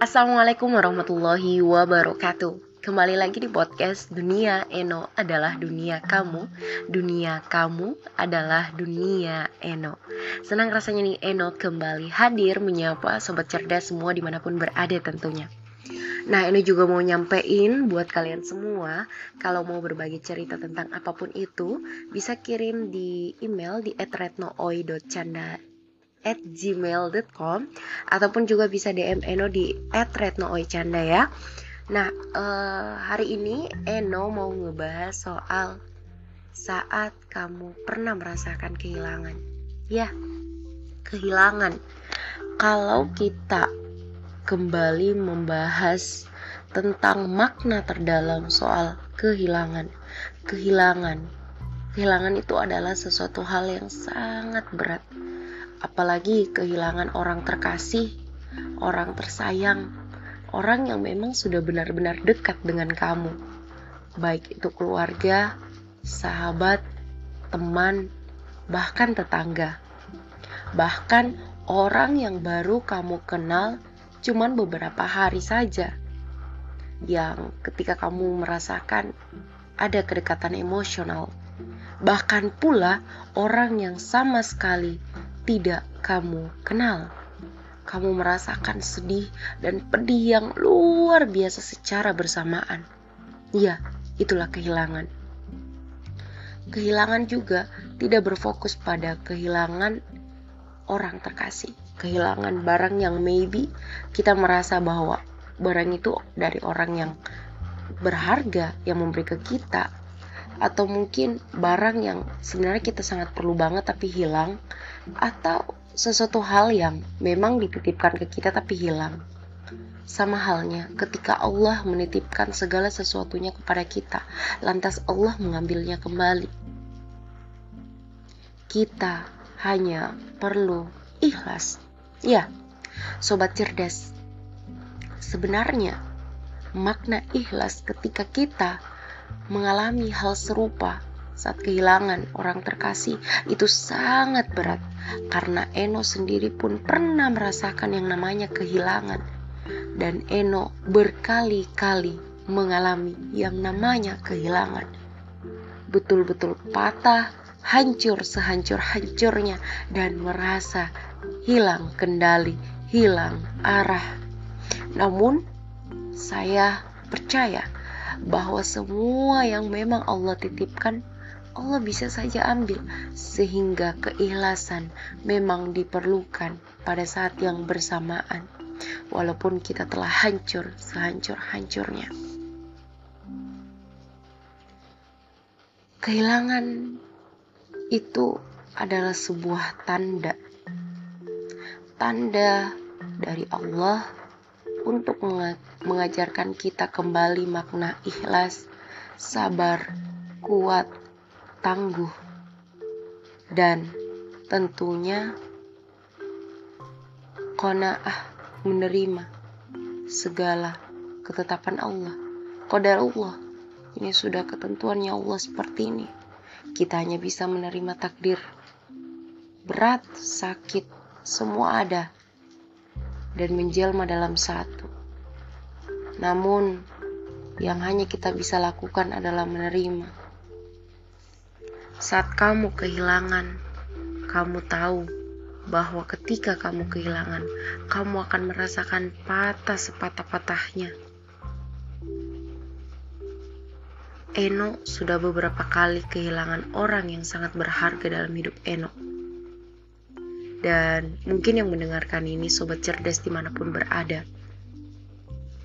Assalamualaikum warahmatullahi wabarakatuh. Kembali lagi di podcast Dunia Eno adalah dunia kamu. Dunia kamu adalah dunia Eno. Senang rasanya nih Eno kembali hadir menyapa sobat cerdas semua di mana pun berada tentunya. Nah ini juga mau nyampein buat kalian semua Kalau mau berbagi cerita tentang apa pun itu Bisa kirim di email di etretnooy.canda at gmail.com Ataupun juga bisa DM Eno di etretnooycanda ya Nah uh, hari ini Eno mau ngebahas soal Saat kamu pernah merasakan kehilangan Ya kehilangan Kalau kita kembali membahas tentang makna terdalam soal kehilangan. Kehilangan. Kehilangan itu adalah sesuatu hal yang sangat berat. Apalagi kehilangan orang terkasih, orang tersayang, orang yang memang sudah benar-benar dekat dengan kamu. Baik itu keluarga, sahabat, teman, bahkan tetangga. Bahkan orang yang baru kamu kenal cuman beberapa hari saja yang ketika kamu merasakan ada kedekatan emosional. Bahkan pula orang yang sama sekali tidak kamu kenal. Kamu merasakan sedih dan pedih yang luar biasa secara bersamaan. Ya, itulah kehilangan. Kehilangan juga tidak berfokus pada kehilangan orang terkasih kehilangan barang yang maybe kita merasa bahwa barang itu dari orang yang berharga yang memberi ke kita atau mungkin barang yang sebenarnya kita sangat perlu banget tapi hilang. Atau sesuatu hal yang memang dititipkan ke kita tapi hilang. Sama halnya ketika Allah menitipkan segala sesuatunya kepada kita lantas Allah mengambilnya kembali. Kita hanya perlu ikhlas. Ya, sobat cerdas. Sebenarnya makna ikhlas ketika kita mengalami hal serupa saat kehilangan orang terkasih. Itu sangat berat karena Eno sendiri pun pernah merasakan yang namanya kehilangan. Dan Eno berkali-kali mengalami yang namanya kehilangan. Betul-betul patah hancur sehancur-hancurnya dan merasa hilang kendali, hilang arah. Namun, saya percaya bahwa semua yang memang Allah titipkan, Allah bisa saja ambil, sehingga keikhlasan memang diperlukan pada saat yang bersamaan, walaupun kita telah hancur sehancur-hancurnya. Kehilangan itu adalah sebuah tanda. Tanda dari Allah untuk mengajarkan kita kembali makna ikhlas, sabar, kuat, tangguh, dan tentunya kona'ah menerima segala ketetapan Allah. Kodar Allah, ini sudah ketentuannya Allah seperti ini. Kita hanya bisa menerima takdir berat, sakit, semua ada dan menjelma dalam satu. Namun, yang hanya kita bisa lakukan adalah menerima. Saat kamu kehilangan, kamu tahu bahwa ketika kamu kehilangan, kamu akan merasakan patah sepatah-patahnya. Eno sudah beberapa kali kehilangan orang yang sangat berharga dalam hidup Eno dan mungkin yang mendengarkan ini sobat cerdas di mana pun berada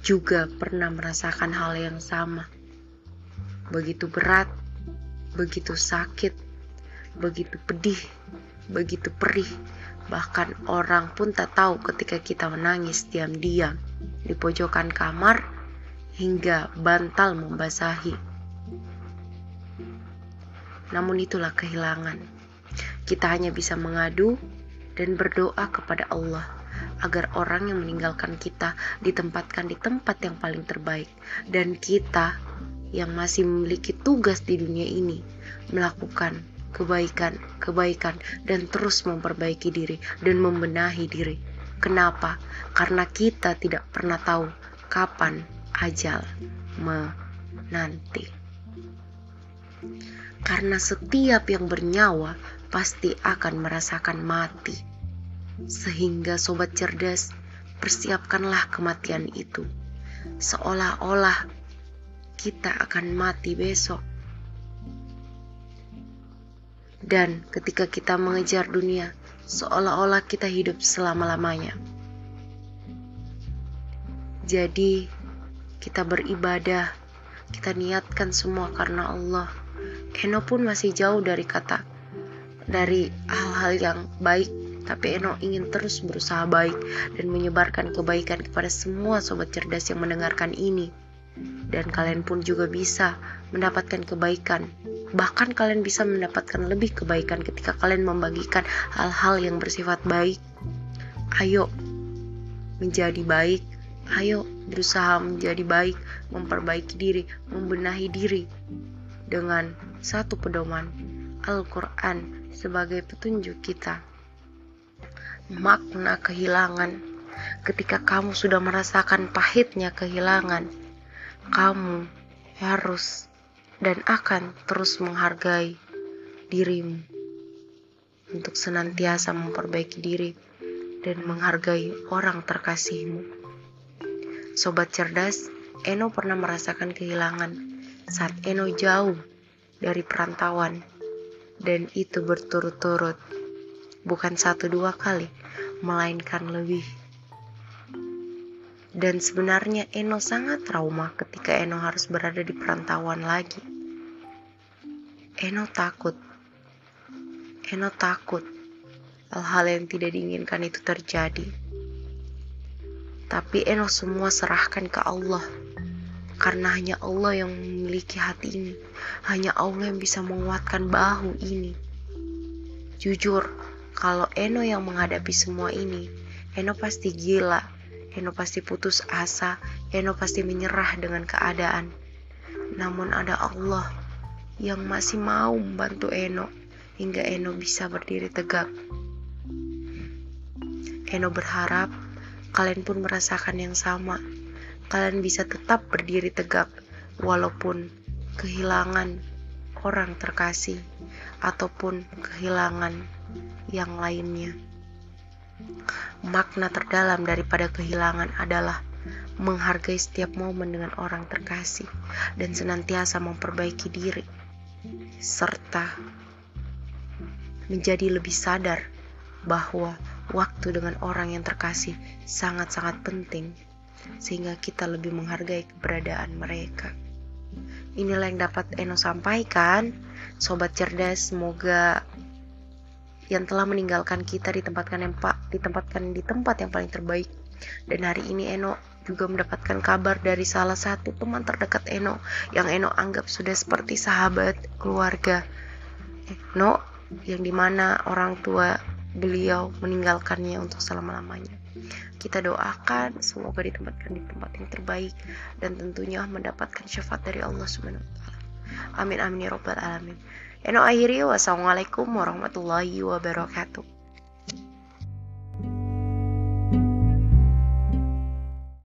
juga pernah merasakan hal yang sama. Begitu berat, begitu sakit, begitu pedih, begitu perih. Bahkan orang pun tak tahu ketika kita menangis diam-diam di pojokan kamar hingga bantal membasahi. Namun itulah kehilangan. Kita hanya bisa mengadu dan berdoa kepada Allah agar orang yang meninggalkan kita ditempatkan di tempat yang paling terbaik dan kita yang masih memiliki tugas di dunia ini melakukan kebaikan-kebaikan dan terus memperbaiki diri dan membenahi diri Kenapa? Karena kita tidak pernah tahu kapan ajal menanti. Karena setiap yang bernyawa pasti akan merasakan mati. Sehingga sobat cerdas, persiapkanlah kematian itu. Seolah-olah kita akan mati besok. Dan ketika kita mengejar dunia, seolah-olah kita hidup selama-lamanya. Jadi, kita beribadah, kita niatkan semua karena Allah. Eno pun masih jauh dari kata, dari hal-hal yang baik, tapi Eno ingin terus berusaha baik dan menyebarkan kebaikan kepada semua sobat cerdas yang mendengarkan ini. Dan kalian pun juga bisa mendapatkan kebaikan Bahkan kalian bisa mendapatkan lebih kebaikan ketika kalian membagikan hal-hal yang bersifat baik. Ayo menjadi baik. Ayo berusaha menjadi baik, memperbaiki diri, membenahi diri dengan satu pedoman Al-Quran sebagai petunjuk kita. Makna kehilangan ketika kamu sudah merasakan pahitnya kehilangan, kamu harus dan akan terus menghargai dirimu untuk senantiasa memperbaiki diri dan menghargai orang terkasihmu. Sobat cerdas, Eno pernah merasakan kehilangan saat Eno jauh dari perantauan dan itu berturut-turut bukan satu dua kali melainkan lebih dan sebenarnya Eno sangat trauma ketika Eno harus berada di perantauan lagi. Eno takut. Eno takut hal-hal yang tidak diinginkan itu terjadi. Tapi Eno semua serahkan ke Allah. Karena hanya Allah yang memiliki hati ini. Hanya Allah yang bisa menguatkan bahu ini. Jujur, kalau Eno yang menghadapi semua ini, Eno pasti gila Eno pasti putus asa, Eno pasti menyerah dengan keadaan. Namun ada Allah yang masih mau membantu Eno hingga Eno bisa berdiri tegak. Eno berharap kalian pun merasakan yang sama. Kalian bisa tetap berdiri tegak walaupun kehilangan orang terkasih ataupun kehilangan yang lainnya. Makna terdalam daripada kehilangan adalah menghargai setiap momen dengan orang terkasih dan senantiasa memperbaiki diri, serta menjadi lebih sadar bahwa waktu dengan orang yang terkasih sangat-sangat penting, sehingga kita lebih menghargai keberadaan mereka. Inilah yang dapat Eno sampaikan, sobat cerdas. Semoga yang telah meninggalkan kita ditempatkan yang pak ditempatkan di tempat yang paling terbaik dan hari ini Eno juga mendapatkan kabar dari salah satu teman terdekat Eno yang Eno anggap sudah seperti sahabat keluarga Eno yang di mana orang tua beliau meninggalkannya untuk selama-lamanya kita doakan semoga ditempatkan di tempat yang terbaik dan tentunya mendapatkan syafaat dari Allah Subhanahu wa taala. Amin amin ya rabbal alamin. Eno akhiri wassalamualaikum warahmatullahi wabarakatuh.